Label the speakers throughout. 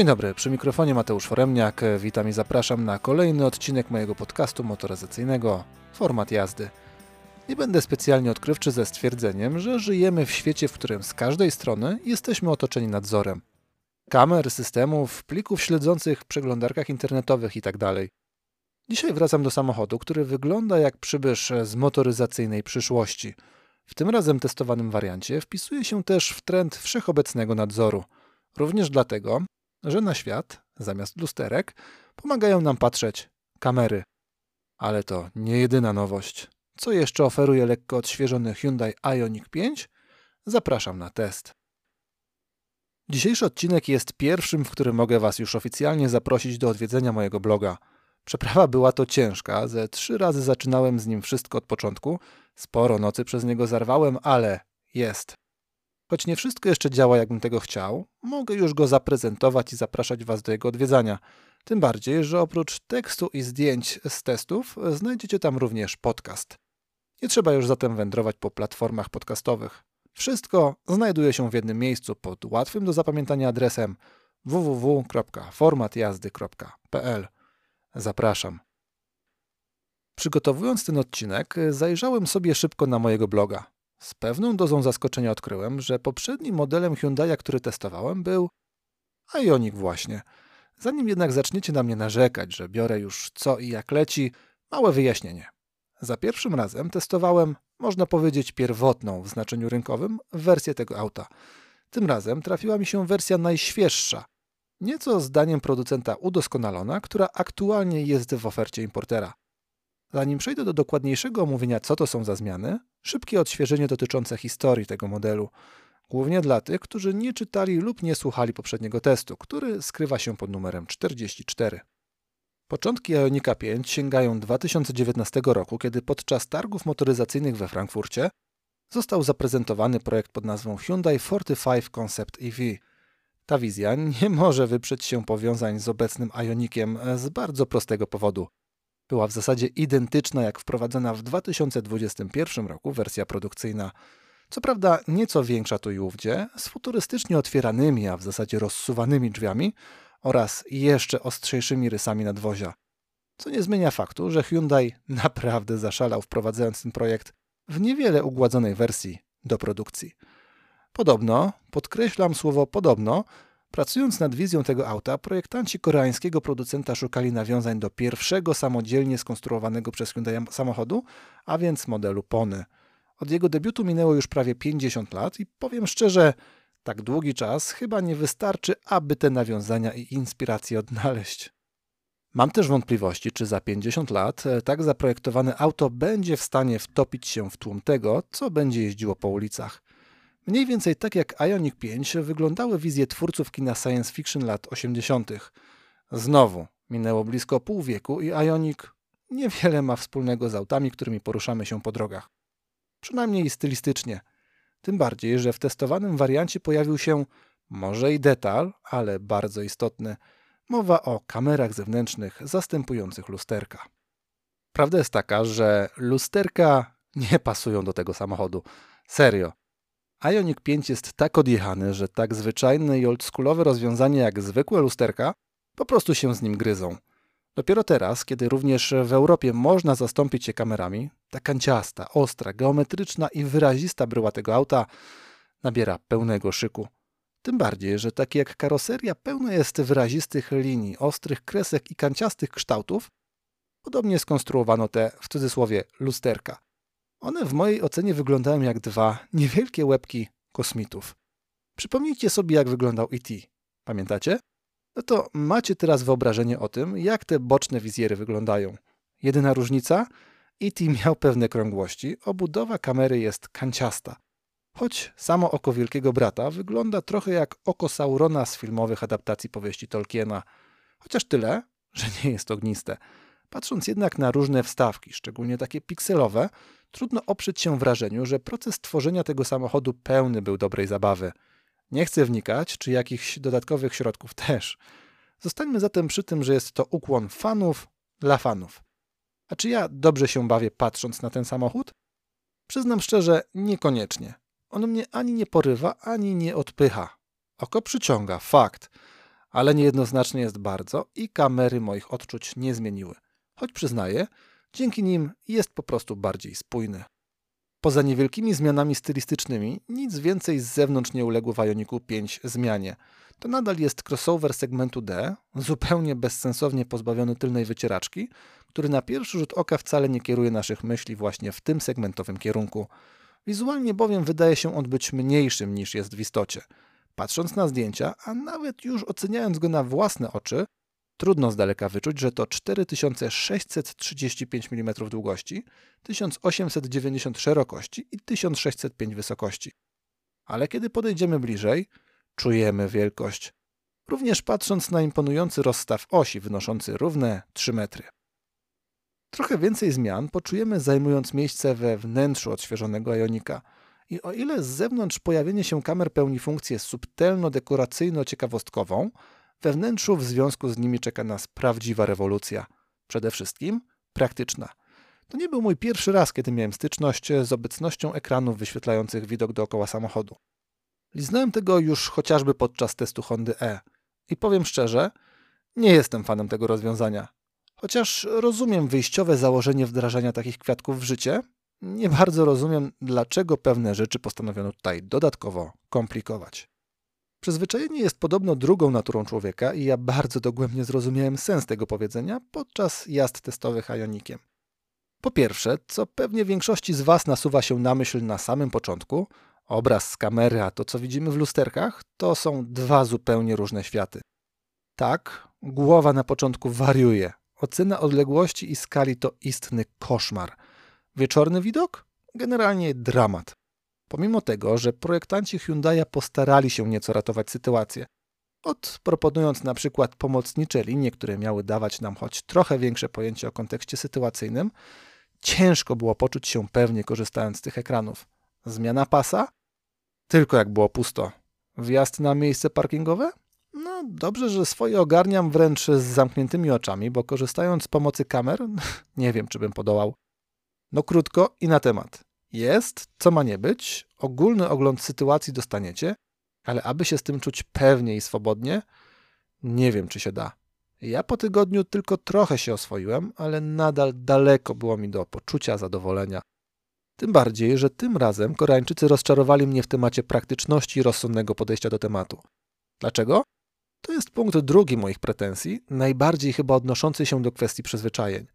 Speaker 1: Dzień dobry, przy mikrofonie Mateusz Foremniak. Witam i zapraszam na kolejny odcinek mojego podcastu motoryzacyjnego Format jazdy. Nie będę specjalnie odkrywczy ze stwierdzeniem, że żyjemy w świecie, w którym z każdej strony jesteśmy otoczeni nadzorem. Kamer, systemów, plików śledzących, przeglądarkach internetowych itd. Dzisiaj wracam do samochodu, który wygląda jak przybysz z motoryzacyjnej przyszłości. W tym razem testowanym wariancie wpisuje się też w trend wszechobecnego nadzoru. Również dlatego, że na świat, zamiast lusterek, pomagają nam patrzeć kamery. Ale to nie jedyna nowość. Co jeszcze oferuje lekko odświeżony Hyundai Ioniq 5? Zapraszam na test. Dzisiejszy odcinek jest pierwszym, w którym mogę Was już oficjalnie zaprosić do odwiedzenia mojego bloga. Przeprawa była to ciężka, ze trzy razy zaczynałem z nim wszystko od początku, sporo nocy przez niego zarwałem, ale jest. Choć nie wszystko jeszcze działa, jakbym tego chciał, mogę już go zaprezentować i zapraszać Was do jego odwiedzania. Tym bardziej, że oprócz tekstu i zdjęć z testów znajdziecie tam również podcast. Nie trzeba już zatem wędrować po platformach podcastowych. Wszystko znajduje się w jednym miejscu pod łatwym do zapamiętania adresem www.formatjazdy.pl. Zapraszam. Przygotowując ten odcinek, zajrzałem sobie szybko na mojego bloga. Z pewną dozą zaskoczenia odkryłem, że poprzednim modelem Hyundai, który testowałem, był Ioniq właśnie. Zanim jednak zaczniecie na mnie narzekać, że biorę już co i jak leci, małe wyjaśnienie. Za pierwszym razem testowałem, można powiedzieć, pierwotną w znaczeniu rynkowym wersję tego auta. Tym razem trafiła mi się wersja najświeższa, nieco zdaniem producenta udoskonalona, która aktualnie jest w ofercie importera. Zanim przejdę do dokładniejszego omówienia, co to są za zmiany, szybkie odświeżenie dotyczące historii tego modelu, głównie dla tych, którzy nie czytali lub nie słuchali poprzedniego testu, który skrywa się pod numerem 44. Początki Ionika 5 sięgają 2019 roku, kiedy podczas targów motoryzacyjnych we Frankfurcie został zaprezentowany projekt pod nazwą Hyundai 45 Concept EV. Ta wizja nie może wyprzeć się powiązań z obecnym Ionikiem z bardzo prostego powodu – była w zasadzie identyczna jak wprowadzona w 2021 roku wersja produkcyjna. Co prawda nieco większa tu i ówdzie, z futurystycznie otwieranymi, a w zasadzie rozsuwanymi drzwiami oraz jeszcze ostrzejszymi rysami nadwozia. Co nie zmienia faktu, że Hyundai naprawdę zaszalał wprowadzając ten projekt w niewiele ugładzonej wersji do produkcji. Podobno, podkreślam słowo podobno, Pracując nad wizją tego auta, projektanci koreańskiego producenta szukali nawiązań do pierwszego samodzielnie skonstruowanego przez Hyundai samochodu, a więc modelu Pony. Od jego debiutu minęło już prawie 50 lat i powiem szczerze, tak długi czas chyba nie wystarczy, aby te nawiązania i inspiracje odnaleźć. Mam też wątpliwości, czy za 50 lat e, tak zaprojektowane auto będzie w stanie wtopić się w tłum tego, co będzie jeździło po ulicach. Mniej więcej tak jak Ioniq 5 wyglądały wizje twórców kina science fiction lat 80. Znowu minęło blisko pół wieku i Ioniq niewiele ma wspólnego z autami, którymi poruszamy się po drogach. Przynajmniej stylistycznie. Tym bardziej, że w testowanym wariancie pojawił się może i detal, ale bardzo istotny. Mowa o kamerach zewnętrznych zastępujących lusterka. Prawda jest taka, że lusterka nie pasują do tego samochodu. Serio. Ioniq 5 jest tak odjechany, że tak zwyczajne i oldschoolowe rozwiązanie jak zwykłe lusterka po prostu się z nim gryzą. Dopiero teraz, kiedy również w Europie można zastąpić je kamerami, ta kanciasta, ostra, geometryczna i wyrazista bryła tego auta nabiera pełnego szyku. Tym bardziej, że takie jak karoseria pełna jest wyrazistych linii, ostrych kresek i kanciastych kształtów, podobnie skonstruowano te, w cudzysłowie, lusterka. One w mojej ocenie wyglądają jak dwa niewielkie łebki kosmitów. Przypomnijcie sobie, jak wyglądał E.T. Pamiętacie? No to macie teraz wyobrażenie o tym, jak te boczne wizjery wyglądają. Jedyna różnica? E.T. miał pewne krągłości, obudowa kamery jest kanciasta. Choć samo oko Wielkiego Brata wygląda trochę jak oko Saurona z filmowych adaptacji powieści Tolkiena. Chociaż tyle, że nie jest ogniste. Patrząc jednak na różne wstawki, szczególnie takie pikselowe, trudno oprzeć się wrażeniu, że proces tworzenia tego samochodu pełny był dobrej zabawy. Nie chcę wnikać, czy jakichś dodatkowych środków też. Zostańmy zatem przy tym, że jest to ukłon fanów dla fanów. A czy ja dobrze się bawię patrząc na ten samochód? Przyznam szczerze, niekoniecznie. On mnie ani nie porywa, ani nie odpycha. Oko przyciąga, fakt. ale niejednoznacznie jest bardzo i kamery moich odczuć nie zmieniły. Choć przyznaję, dzięki nim jest po prostu bardziej spójny. Poza niewielkimi zmianami stylistycznymi, nic więcej z zewnątrz nie uległo w Ioniku 5 zmianie. To nadal jest crossover segmentu D, zupełnie bezsensownie pozbawiony tylnej wycieraczki, który na pierwszy rzut oka wcale nie kieruje naszych myśli właśnie w tym segmentowym kierunku. Wizualnie bowiem wydaje się on być mniejszym niż jest w istocie. Patrząc na zdjęcia, a nawet już oceniając go na własne oczy, trudno z daleka wyczuć, że to 4635 mm długości, 1890 szerokości i 1605 wysokości. Ale kiedy podejdziemy bliżej, czujemy wielkość. Również patrząc na imponujący rozstaw osi wynoszący równe 3 metry. Trochę więcej zmian poczujemy zajmując miejsce we wnętrzu odświeżonego Ionika. I o ile z zewnątrz pojawienie się kamer pełni funkcję subtelno-dekoracyjno-ciekawostkową, we wnętrzu w związku z nimi czeka nas prawdziwa rewolucja. Przede wszystkim praktyczna. To nie był mój pierwszy raz, kiedy miałem styczność z obecnością ekranów wyświetlających widok dookoła samochodu. Liznąłem tego już chociażby podczas testu Hondy E. I powiem szczerze, nie jestem fanem tego rozwiązania. Chociaż rozumiem wyjściowe założenie wdrażania takich kwiatków w życie, nie bardzo rozumiem, dlaczego pewne rzeczy postanowiono tutaj dodatkowo komplikować. Przyzwyczajenie jest podobno drugą naturą człowieka i ja bardzo dogłębnie zrozumiałem sens tego powiedzenia podczas jazd testowych Ionikiem. Po pierwsze, co pewnie większości z Was nasuwa się na myśl na samym początku, obraz z kamery, a to co widzimy w lusterkach, to są dwa zupełnie różne światy. Tak, głowa na początku wariuje, Ocena odległości i skali to istny koszmar. Wieczorny widok? Generalnie dramat. Pomimo tego, że projektanci Hyundai'a postarali się nieco ratować sytuację, od proponując na przykład pomocnicze linie, które miały dawać nam choć trochę większe pojęcie o kontekście sytuacyjnym, ciężko było poczuć się pewnie korzystając z tych ekranów. Zmiana pasa? Tylko jak było pusto. Wjazd na miejsce parkingowe? No, dobrze, że swoje ogarniam wręcz z zamkniętymi oczami, bo korzystając z pomocy kamer, nie wiem, czy bym podołał. No krótko i na temat. Jest, co ma nie być, ogólny ogląd sytuacji dostaniecie, ale aby się z tym czuć pewnie i swobodnie, nie wiem, czy się da. Ja po tygodniu tylko trochę się oswoiłem, ale nadal daleko było mi do poczucia zadowolenia. Tym bardziej, że tym razem Koreańczycy rozczarowali mnie w temacie praktyczności i rozsądnego podejścia do tematu. Dlaczego? To jest punkt drugi moich pretensji, najbardziej chyba odnoszący się do kwestii przyzwyczajeń.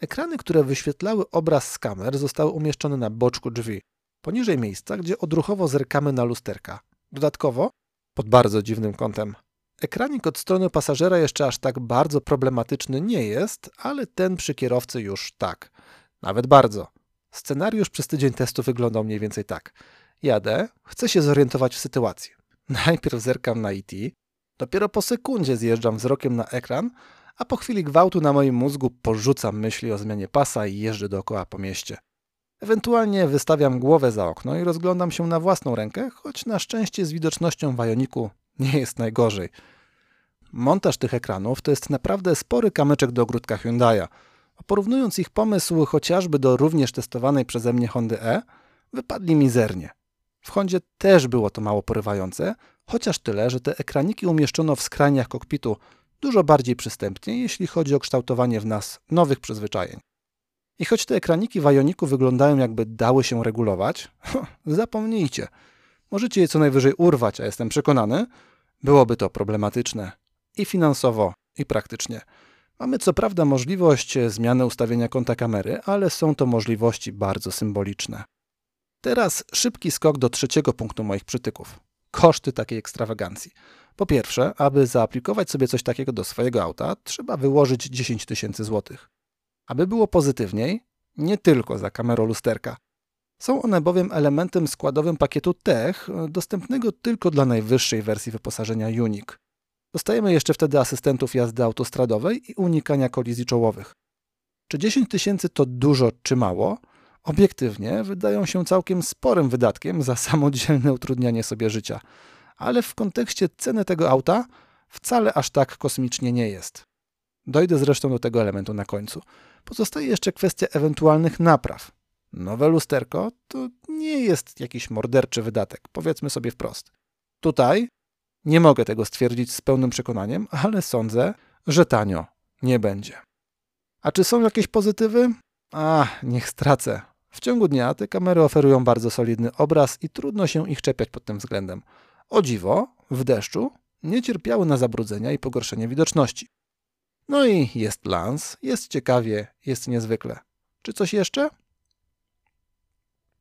Speaker 1: Ekrany, które wyświetlały obraz z kamer, zostały umieszczone na boczku drzwi, poniżej miejsca, gdzie odruchowo zerkamy na lusterka. Dodatkowo, pod bardzo dziwnym kątem, ekranik od strony pasażera jeszcze aż tak bardzo problematyczny nie jest, ale ten przy kierowcy już tak. Nawet bardzo. Scenariusz przez tydzień testu wyglądał mniej więcej tak. Jadę, chcę się zorientować w sytuacji. Najpierw zerkam na IT, Dopiero po sekundzie zjeżdżam wzrokiem na ekran, a po chwili gwałtu na moim mózgu porzucam myśli o zmianie pasa i jeżdżę dookoła po mieście. Ewentualnie wystawiam głowę za okno i rozglądam się na własną rękę, choć na szczęście z widocznością w Ioniku nie jest najgorzej. Montaż tych ekranów to jest naprawdę spory kamyczek do ogródka Hyundai'a. Porównując ich pomysł chociażby do również testowanej przeze mnie Hondy E, wypadli mizernie. W Hondzie też było to mało porywające, chociaż tyle, że te ekraniki umieszczono w skrajniach kokpitu dużo bardziej przystępnie, jeśli chodzi o kształtowanie w nas nowych przyzwyczajeń. I choć te ekraniki w Ioniku wyglądają jakby dały się regulować, zapomnijcie. Możecie je co najwyżej urwać, a jestem przekonany, byłoby to problematyczne i finansowo, i praktycznie. Mamy co prawda możliwość zmiany ustawienia kąta kamery, ale są to możliwości bardzo symboliczne. Teraz szybki skok do trzeciego punktu moich przytyków koszty takiej ekstrawagancji. Po pierwsze, aby zaaplikować sobie coś takiego do swojego auta, trzeba wyłożyć 10 tysięcy złotych. Aby było pozytywniej, nie tylko za kamerą lusterka. Są one bowiem elementem składowym pakietu Tech, dostępnego tylko dla najwyższej wersji wyposażenia Unique. Dostajemy jeszcze wtedy asystentów jazdy autostradowej i unikania kolizji czołowych. Czy 10 tysięcy to dużo czy mało? obiektywnie wydają się całkiem sporym wydatkiem za samodzielne utrudnianie sobie życia, ale w kontekście ceny tego auta wcale aż tak kosmicznie nie jest. Dojdę zresztą do tego elementu na końcu. Pozostaje jeszcze kwestia ewentualnych napraw. Nowe lusterko to nie jest jakiś morderczy wydatek, powiedzmy sobie wprost. Tutaj Nie mogę tego stwierdzić z pełnym przekonaniem, ale sądzę, że tanio nie będzie. A czy są jakieś pozytywy? A, niech stracę. W ciągu dnia te kamery oferują bardzo solidny obraz i trudno się ich czepiać pod tym względem. O dziwo, w deszczu nie cierpiały na zabrudzenia i pogorszenie widoczności. No i jest lans, jest ciekawie, jest niezwykle. Czy coś jeszcze?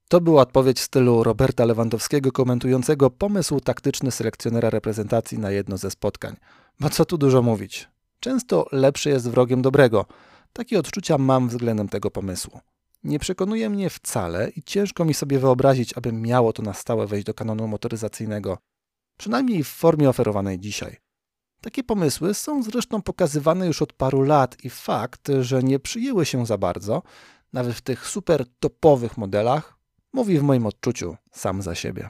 Speaker 1: To była odpowiedź w stylu Roberta Lewandowskiego komentującego pomysł taktyczny selekcjonera reprezentacji na jedno ze spotkań. Bo co tu dużo mówić. Często lepszy jest wrogiem dobrego. Takie odczucia mam względem tego pomysłu. Nie przekonuje mnie wcale i ciężko mi sobie wyobrazić, aby miało to na stałe wejść do kanonu motoryzacyjnego. Przynajmniej w formie oferowanej dzisiaj. Takie pomysły są zresztą pokazywane już od paru lat i fakt, że nie przyjęły się za bardzo, nawet w tych super topowych modelach, mówi w moim odczuciu sam za siebie.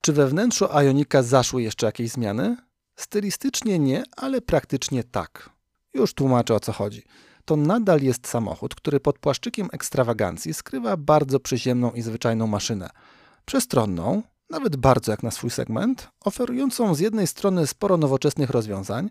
Speaker 1: Czy we wnętrzu Ionika zaszły jeszcze jakieś zmiany? Stylistycznie nie, ale praktycznie tak. Już tłumaczę o co chodzi. To nadal jest samochód, który pod płaszczykiem ekstrawagancji skrywa bardzo przyziemną i zwyczajną maszynę. Przestronną, nawet bardzo jak na swój segment, oferującą z jednej strony sporo nowoczesnych rozwiązań,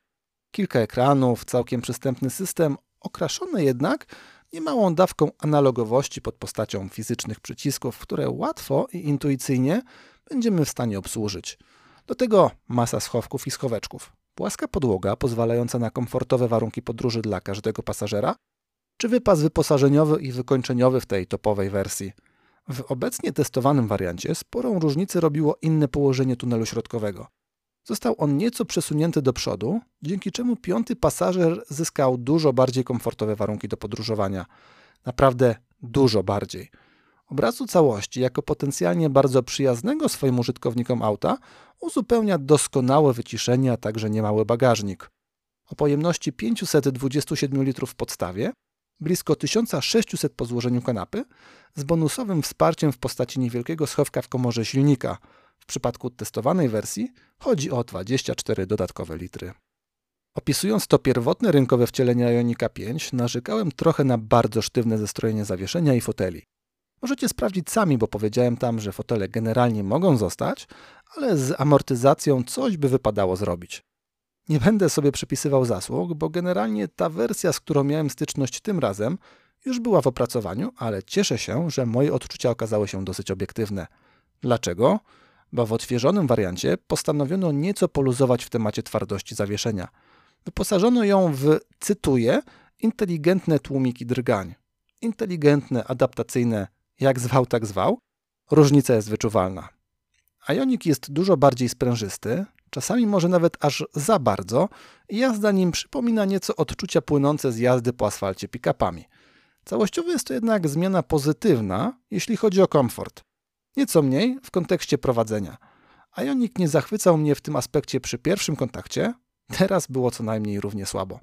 Speaker 1: kilka ekranów, całkiem przystępny system, okraszony jednak niemałą dawką analogowości pod postacią fizycznych przycisków, które łatwo i intuicyjnie będziemy w stanie obsłużyć. Do tego masa schowków i schoweczków, płaska podłoga pozwalająca na komfortowe warunki podróży dla każdego pasażera, czy wypas wyposażeniowy i wykończeniowy w tej topowej wersji. W obecnie testowanym wariancie sporą różnicę robiło inne położenie tunelu środkowego. Został on nieco przesunięty do przodu, dzięki czemu piąty pasażer zyskał dużo bardziej komfortowe warunki do podróżowania. Naprawdę dużo bardziej. Obrazu całości, jako potencjalnie bardzo przyjaznego swoim użytkownikom auta, uzupełnia doskonałe wyciszenie, a także niemały bagażnik. O pojemności 527 litrów w podstawie, blisko 1600 po złożeniu kanapy, z bonusowym wsparciem w postaci niewielkiego schowka w komorze silnika. W przypadku testowanej wersji chodzi o 24 dodatkowe litry. Opisując to pierwotne rynkowe wcielenie Ionika 5, narzekałem trochę na bardzo sztywne zestrojenie zawieszenia i foteli. Możecie sprawdzić sami, bo powiedziałem tam, że fotele generalnie mogą zostać, ale z amortyzacją coś by wypadało zrobić. Nie będę sobie przypisywał zasług, bo generalnie ta wersja, z którą miałem styczność tym razem, już była w opracowaniu, ale cieszę się, że moje odczucia okazały się dosyć obiektywne. Dlaczego? Bo w odświeżonym wariancie postanowiono nieco poluzować w temacie twardości zawieszenia. Wyposażono ją w, cytuję, inteligentne tłumiki drgań. Inteligentne, adaptacyjne, jak zwał, tak zwał. Różnica jest wyczuwalna. Ioniq jest dużo bardziej sprężysty, czasami może nawet aż za bardzo i jazda nim przypomina nieco odczucia płynące z jazdy po asfalcie pick-upami. Całościowo jest to jednak zmiana pozytywna, jeśli chodzi o komfort. Nieco mniej w kontekście prowadzenia. Ioniq nie zachwycał mnie w tym aspekcie przy pierwszym kontakcie, teraz było co najmniej równie słabo.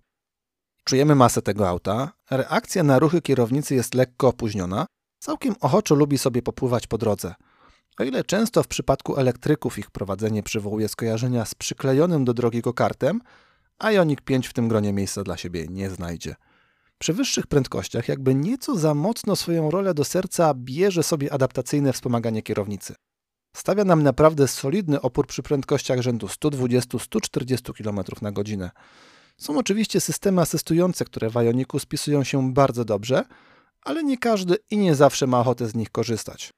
Speaker 1: Czujemy masę tego auta, reakcja na ruchy kierownicy jest lekko opóźniona, całkiem ochoczo lubi sobie popływać po drodze – o ile często w przypadku elektryków ich prowadzenie przywołuje skojarzenia z przyklejonym do drogi kartem, Ioniq 5 w tym gronie miejsca dla siebie nie znajdzie. Przy wyższych prędkościach jakby nieco za mocno swoją rolę do serca bierze sobie adaptacyjne wspomaganie kierownicy. Stawia nam naprawdę solidny opór przy prędkościach rzędu 120-140 km na godzinę. Są oczywiście systemy asystujące, które w Ioniku spisują się bardzo dobrze, ale nie każdy i nie zawsze ma ochotę z nich korzystać.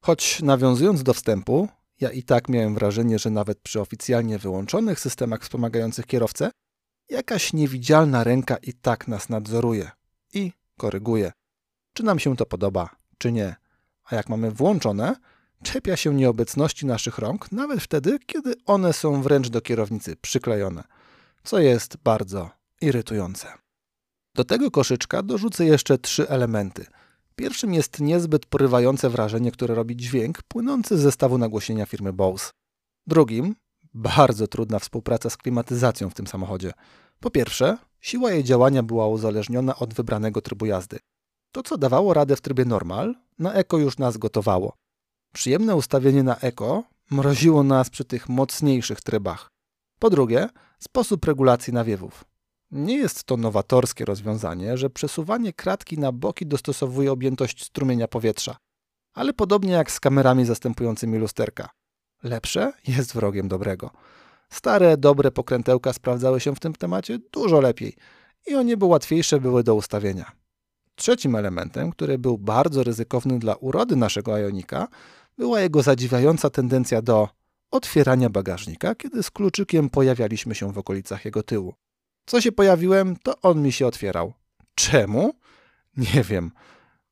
Speaker 1: Choć nawiązując do wstępu, ja i tak miałem wrażenie, że nawet przy oficjalnie wyłączonych systemach wspomagających kierowcę, jakaś niewidzialna ręka i tak nas nadzoruje i koryguje. Czy nam się to podoba, czy nie. A jak mamy włączone, czepia się nieobecności naszych rąk, nawet wtedy, kiedy one są wręcz do kierownicy przyklejone, co jest bardzo irytujące. Do tego koszyczka dorzucę jeszcze trzy elementy – Pierwszym jest niezbyt porywające wrażenie, które robi dźwięk płynący z zestawu nagłośnienia firmy Bose. Drugim bardzo trudna współpraca z klimatyzacją w tym samochodzie. Po pierwsze, siła jej działania była uzależniona od wybranego trybu jazdy. To, co dawało radę w trybie normal, na eko już nas gotowało. Przyjemne ustawienie na eko mroziło nas przy tych mocniejszych trybach. Po drugie, sposób regulacji nawiewów. Nie jest to nowatorskie rozwiązanie, że przesuwanie kratki na boki dostosowuje objętość strumienia powietrza, ale podobnie jak z kamerami zastępującymi lusterka. Lepsze jest wrogiem dobrego. Stare, dobre pokrętełka sprawdzały się w tym temacie dużo lepiej i o niebo łatwiejsze były do ustawienia. Trzecim elementem, który był bardzo ryzykowny dla urody naszego Ionika, była jego zadziwiająca tendencja do otwierania bagażnika, kiedy z kluczykiem pojawialiśmy się w okolicach jego tyłu. Co się pojawiłem, to on mi się otwierał. Czemu? Nie wiem.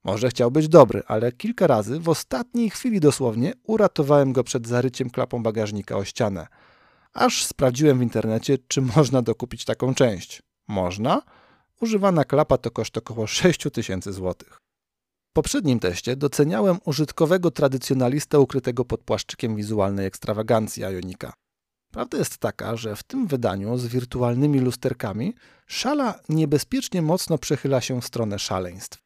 Speaker 1: Może chciał być dobry, ale kilka razy, w ostatniej chwili dosłownie, uratowałem go przed zaryciem klapą bagażnika o ścianę. Aż sprawdziłem w internecie, czy można dokupić taką część. Można? Używana klapa to koszt około 6000 zł. W poprzednim teście doceniałem użytkowego tradycjonalistę ukrytego pod płaszczykiem wizualnej ekstrawagancji Ionika. Prawda jest taka, że w tym wydaniu z wirtualnymi lusterkami szala niebezpiecznie mocno przechyla się w stronę szaleństw.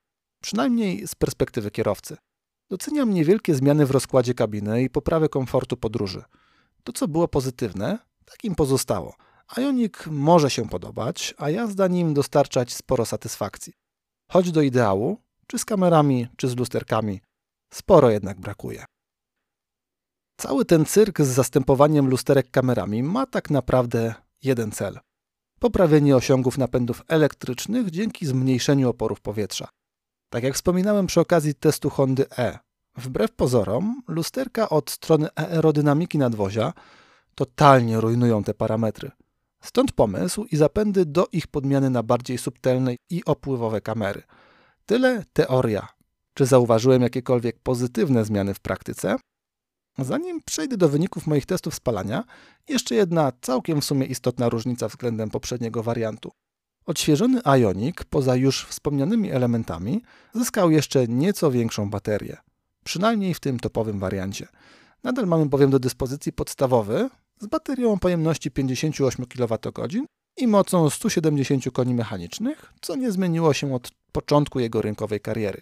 Speaker 1: Przynajmniej z perspektywy kierowcy. Doceniam niewielkie zmiany w rozkładzie kabiny i poprawę komfortu podróży. To, co było pozytywne, takim pozostało. Ioniq może się podobać, a jazda nim dostarczać sporo satysfakcji. Choć do ideału, czy z kamerami, czy z lusterkami, sporo jednak brakuje. Cały ten cyrk z zastępowaniem lusterek kamerami ma tak naprawdę jeden cel: poprawienie osiągów napędów elektrycznych dzięki zmniejszeniu oporów powietrza. Tak jak wspominałem przy okazji testu Hondy E, wbrew pozorom, lusterka od strony aerodynamiki nadwozia totalnie rujnują te parametry. Stąd pomysł i zapędy do ich podmiany na bardziej subtelne i opływowe kamery. Tyle teoria. Czy zauważyłem jakiekolwiek pozytywne zmiany w praktyce? Zanim przejdę do wyników moich testów spalania, jeszcze jedna całkiem w sumie istotna różnica względem poprzedniego wariantu. Odświeżony Ioniq, poza już wspomnianymi elementami, zyskał jeszcze nieco większą baterię. Przynajmniej w tym topowym wariancie. Nadal mamy bowiem do dyspozycji podstawowy z baterią o pojemności 58 kWh i mocą 170 koni mechanicznych, co nie zmieniło się od początku jego rynkowej kariery.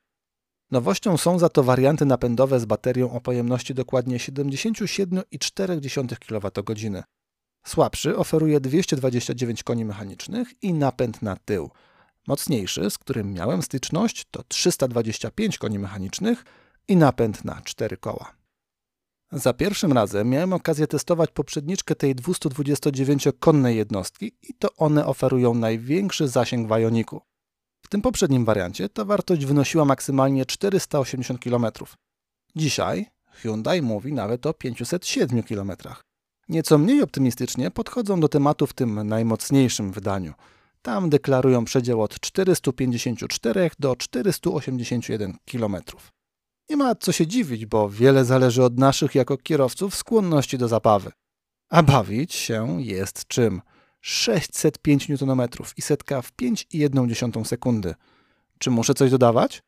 Speaker 1: Nowością są za to warianty napędowe z baterią o pojemności dokładnie 77,4 kWh. Słabszy oferuje 229 koni mechanicznych i napęd na tył. Mocniejszy, z którym miałem styczność, to 325 koni mechanicznych i napęd na 4 koła. Za pierwszym razem miałem okazję testować poprzedniczkę tej 229-konnej jednostki i to one oferują największy zasięg w Ioniku. W tym poprzednim wariancie ta wartość wynosiła maksymalnie 480 km. Dzisiaj Hyundai mówi nawet o 507 km. Nieco mniej optymistycznie podchodzą do tematu w tym najmocniejszym wydaniu. Tam deklarują przedział od 454 do 481 km. Nie ma co się dziwić, bo wiele zależy od naszych jako kierowców skłonności do zabawy. A bawić się jest czym? 605 Nm i setka w 5,1 sekundy. Czy muszę coś dodawać?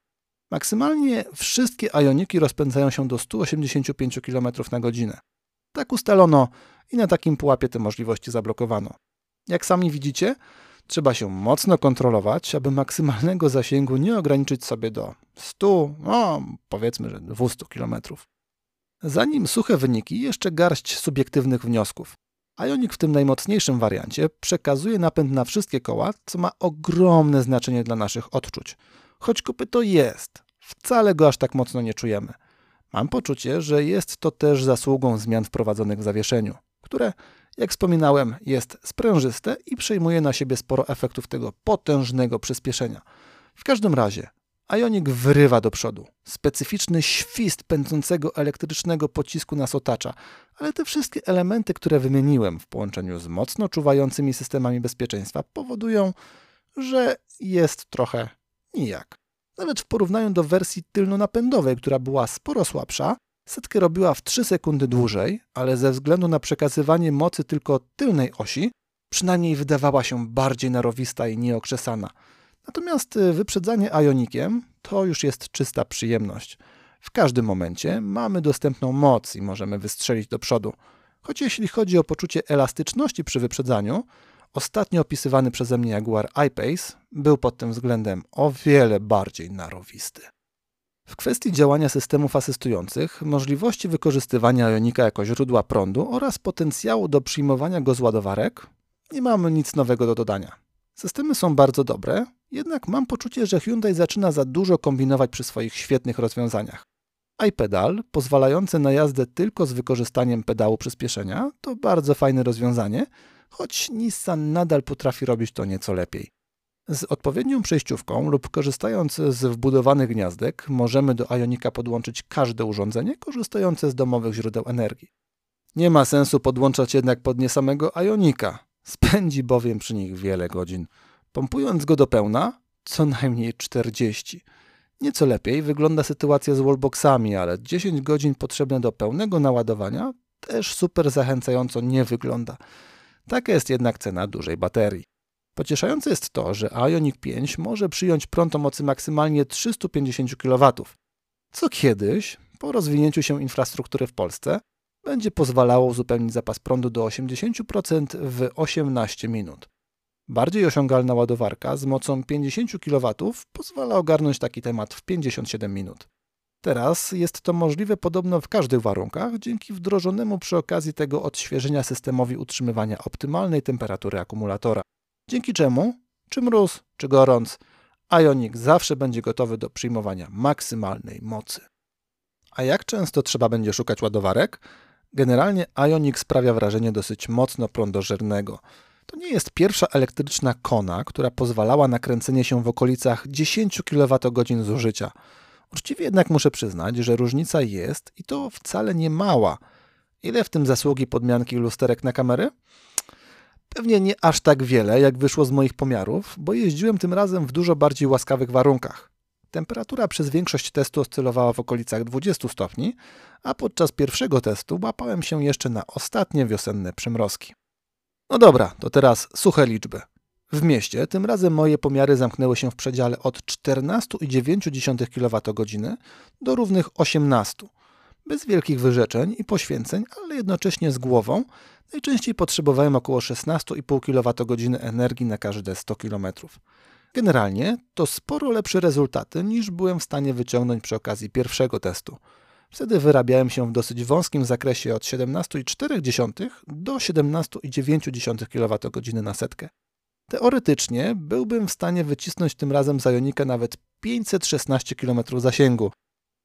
Speaker 1: Maksymalnie wszystkie Ioniki rozpędzają się do 185 km na godzinę. Tak ustalono i na takim pułapie te możliwości zablokowano. Jak sami widzicie, trzeba się mocno kontrolować, aby maksymalnego zasięgu nie ograniczyć sobie do 100, no powiedzmy, że 200 km. Zanim suche wyniki, jeszcze garść subiektywnych wniosków. Ioniq w tym najmocniejszym wariancie przekazuje napęd na wszystkie koła, co ma ogromne znaczenie dla naszych odczuć. Choć kopyto jest, wcale go aż tak mocno nie czujemy. Mam poczucie, że jest to też zasługą zmian wprowadzonych w zawieszeniu, które, jak wspominałem, jest sprężyste i przejmuje na siebie sporo efektów tego potężnego przyspieszenia. W każdym razie, Ioniq wyrywa do przodu. Specyficzny świst pędzącego elektrycznego pocisku nas otacza, ale te wszystkie elementy, które wymieniłem w połączeniu z mocno czuwającymi systemami bezpieczeństwa powodują, że jest trochę nijak. Nawet w porównaniu do wersji tylno-napędowej, która była sporo słabsza, setkę robiła w 3 sekundy dłużej, ale ze względu na przekazywanie mocy tylko tylnej osi, przynajmniej wydawała się bardziej narowista i nieokrzesana. Natomiast y, wyprzedzanie Ionikiem to już jest czysta przyjemność. W każdym momencie mamy dostępną moc i możemy wystrzelić do przodu. Choć jeśli chodzi o poczucie elastyczności przy wyprzedzaniu, ostatnio opisywany przeze mnie Jaguar I-Pace był pod tym względem o wiele bardziej narowisty. W kwestii działania systemów asystujących, możliwości wykorzystywania Ionika jako źródła prądu oraz potencjału do przyjmowania go z ładowarek, nie mamy nic nowego do dodania. Systemy są bardzo dobre, jednak mam poczucie, że Hyundai zaczyna za dużo kombinować przy swoich świetnych rozwiązaniach. iPedal, pozwalający na jazdę tylko z wykorzystaniem pedału przyspieszenia, to bardzo fajne rozwiązanie, choć Nissan nadal potrafi robić to nieco lepiej. Z odpowiednią przejściówką lub korzystając z wbudowanych gniazdek, możemy do Ionika podłączyć każde urządzenie korzystające z domowych źródeł energii. Nie ma sensu podłączać jednak pod nie samego Ionika. Spędzi bowiem przy nich wiele godzin. Pompując go do pełna, co najmniej 40. Nieco lepiej wygląda sytuacja z wallboxami, ale 10 godzin potrzebne do pełnego naładowania też super zachęcająco nie wygląda. Taka jest jednak cena dużej baterii. Pocieszające jest to, że Ioniq 5 może przyjąć prąd o mocy maksymalnie 350 kW, co kiedyś, po rozwinięciu się infrastruktury w Polsce, będzie pozwalało uzupełnić zapas prądu do 80% w 18 minut. Bardziej osiągalna ładowarka z mocą 50 kW pozwala ogarnąć taki temat w 57 minut. Teraz jest to możliwe podobno w każdych warunkach dzięki wdrożonemu przy okazji tego odświeżenia systemowi utrzymywania optymalnej temperatury akumulatora. Dzięki czemu, czy mróz, czy gorąc, Ioniq zawsze będzie gotowy do przyjmowania maksymalnej mocy. A jak często trzeba będzie szukać ładowarek? Generalnie Ioniq sprawia wrażenie dosyć mocno prądożernego. To nie jest pierwsza elektryczna kona, która pozwalała na kręcenie się w okolicach 10 kWh zużycia. Uczciwie jednak muszę przyznać, że różnica jest i to wcale nie mała. Ile w tym zasługi podmianki lusterek na kamery? Pewnie nie aż tak wiele, jak wyszło z moich pomiarów, bo jeździłem tym razem w dużo bardziej łaskawych warunkach. Temperatura przez większość testu oscylowała w okolicach 20 stopni, a podczas pierwszego testu łapałem się jeszcze na ostatnie wiosenne przymrozki. No dobra, to teraz suche liczby. W mieście tym razem moje pomiary zamknęły się w przedziale od 14,9 kWh do równych 18, bez wielkich wyrzeczeń i poświęceń, ale jednocześnie z głową. Najczęściej potrzebowałem około 16,5 kWh energii na każde 100 km. Generalnie to sporo lepsze rezultaty niż byłem w stanie wyciągnąć przy okazji pierwszego testu. Wtedy wyrabiałem się w dosyć wąskim zakresie od 17,4 do 17,9 kWh na setkę. Teoretycznie byłbym w stanie wycisnąć tym razem z Ionika nawet 516 km zasięgu,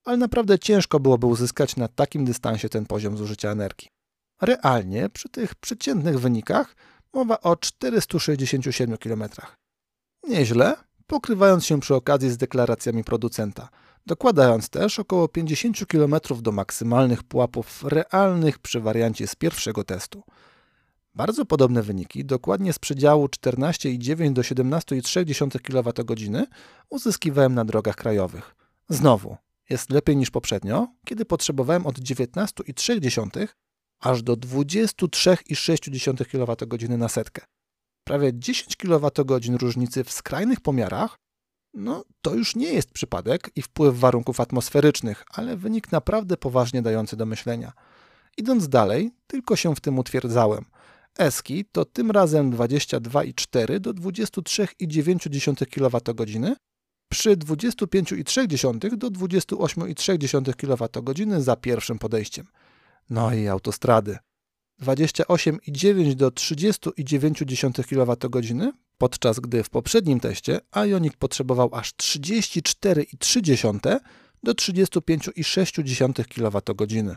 Speaker 1: ale naprawdę ciężko byłoby uzyskać na takim dystansie ten poziom zużycia energii. Realnie przy tych przeciętnych wynikach mowa o 467 km. Nieźle, pokrywając się przy okazji z deklaracjami producenta, dokładając też około 50 km do maksymalnych pułapów realnych przy wariancie z pierwszego testu. Bardzo podobne wyniki, dokładnie z przedziału 14,9 do 17,3 kWh uzyskiwałem na drogach krajowych. Znowu, jest lepiej niż poprzednio, kiedy potrzebowałem od 19,3 aż do 23,6 kWh na setkę. Prawie 10 kWh różnicy w skrajnych pomiarach, no to już nie jest przypadek i wpływ warunków atmosferycznych, ale wynik naprawdę poważnie dający do myślenia. Idąc dalej, tylko się w tym utwierdzałem. Eski to tym razem 22,4 do 23,9 kWh przy 25,3 do 28,3 kWh za pierwszym podejściem. No i autostrady. 28,9 do 30,9 kWh, podczas gdy w poprzednim teście Ioniq potrzebował aż 34,3 do 35,6 kWh.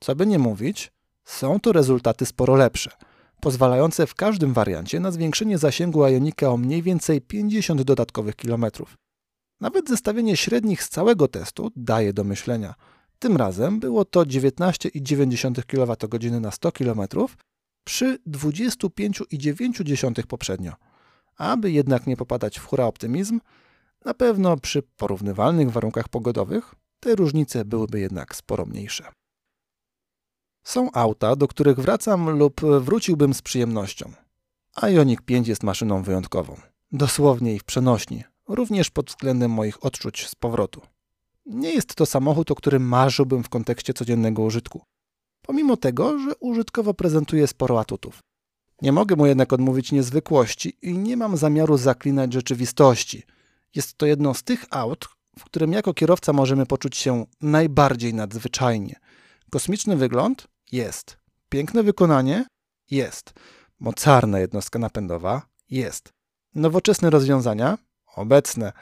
Speaker 1: Co by nie mówić, są to rezultaty sporo lepsze, pozwalające w każdym wariancie na zwiększenie zasięgu Ionika o mniej więcej 50 dodatkowych kilometrów. Nawet zestawienie średnich z całego testu daje do myślenia – tym razem było to 19,9 kWh na 100 km przy 25,9 poprzednio. Aby jednak nie popadać w hura optymizm, na pewno przy porównywalnych warunkach pogodowych te różnice byłyby jednak sporo mniejsze. Są auta, do których wracam lub wróciłbym z przyjemnością. Ioniq 5 jest maszyną wyjątkową. Dosłownie i w przenośni, również pod względem moich odczuć z powrotu. Nie jest to samochód, o którym marzyłbym w kontekście codziennego użytku. Pomimo tego, że użytkowo prezentuje sporo atutów. Nie mogę mu jednak odmówić niezwykłości i nie mam zamiaru zaklinać rzeczywistości. Jest to jedno z tych aut, w którym jako kierowca możemy poczuć się najbardziej nadzwyczajnie. Kosmiczny wygląd? Jest. Piękne wykonanie? Jest. Mocarna jednostka napędowa? Jest. Nowoczesne rozwiązania? Obecne.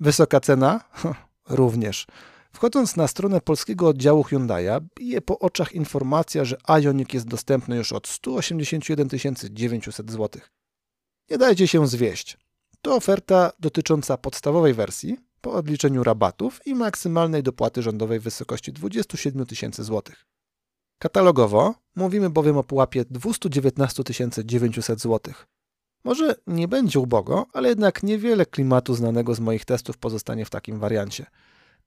Speaker 1: Wysoka cena? Również. Wchodząc na stronę polskiego oddziału Hyundai'a, bije po oczach informacja, że Ioniq jest dostępny już od 181 900 zł. Nie dajcie się zwieść. To oferta dotycząca podstawowej wersji, po odliczeniu rabatów i maksymalnej dopłaty rządowej w wysokości 27 tysięcy złotych. Katalogowo mówimy bowiem o pułapie 219 900 zł. Może nie będzie ubogo, ale jednak niewiele klimatu znanego z moich testów pozostanie w takim wariancie.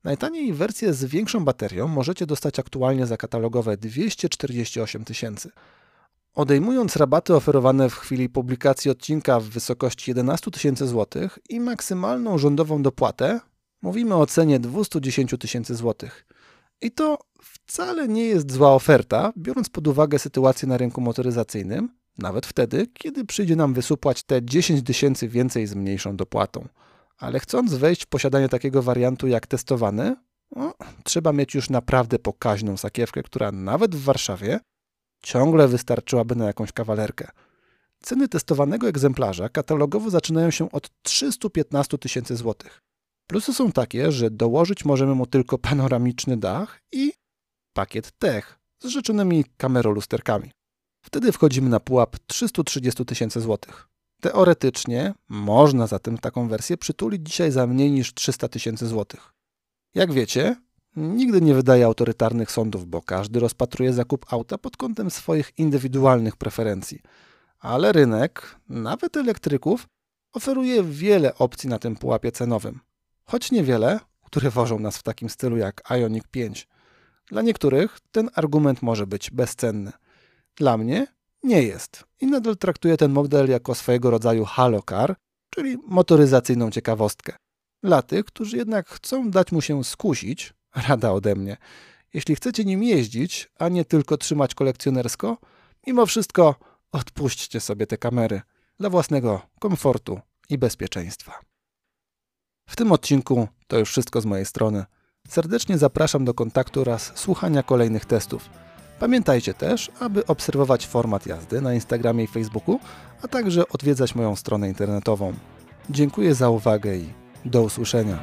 Speaker 1: Najtaniej wersję z większą baterią możecie dostać aktualnie za katalogowe 248 tysięcy. Odejmując rabaty oferowane w chwili publikacji odcinka w wysokości 11 tysięcy złotych i maksymalną rządową dopłatę, mówimy o cenie 210 tysięcy złotych. I to wcale nie jest zła oferta, biorąc pod uwagę sytuację na rynku motoryzacyjnym, nawet wtedy, kiedy przyjdzie nam wysupłać te 10 tysięcy więcej z mniejszą dopłatą. Ale chcąc wejść w posiadanie takiego wariantu jak testowany, no, trzeba mieć już naprawdę pokaźną sakiewkę, która nawet w Warszawie ciągle wystarczyłaby na jakąś kawalerkę. Ceny testowanego egzemplarza katalogowo zaczynają się od 315 tysięcy złotych. Plusy są takie, że dołożyć możemy mu tylko panoramiczny dach i pakiet tech z rzeczonymi kamerolusterkami. Wtedy wchodzimy na pułap 330 tysięcy złotych. Teoretycznie można zatem taką wersję przytulić dzisiaj za mniej niż 300 tysięcy złotych. Jak wiecie, nigdy nie wydaje autorytarnych sądów, bo każdy rozpatruje zakup auta pod kątem swoich indywidualnych preferencji. Ale rynek, nawet elektryków, oferuje wiele opcji na tym pułapie cenowym. Choć niewiele, które wożą nas w takim stylu jak Ioniq 5. Dla niektórych ten argument może być bezcenny. Dla mnie nie jest i nadal traktuję ten model jako swojego rodzaju halocar, czyli motoryzacyjną ciekawostkę. Dla tych, którzy jednak chcą dać mu się skusić, rada ode mnie. Jeśli chcecie nim jeździć, a nie tylko trzymać kolekcjonersko, mimo wszystko odpuśćcie sobie te kamery dla własnego komfortu i bezpieczeństwa. W tym odcinku to już wszystko z mojej strony. Serdecznie zapraszam do kontaktu oraz słuchania kolejnych testów. Pamiętajcie też, aby obserwować format jazdy na Instagramie i Facebooku, a także odwiedzać moją stronę internetową. Dziękuję za uwagę i do usłyszenia.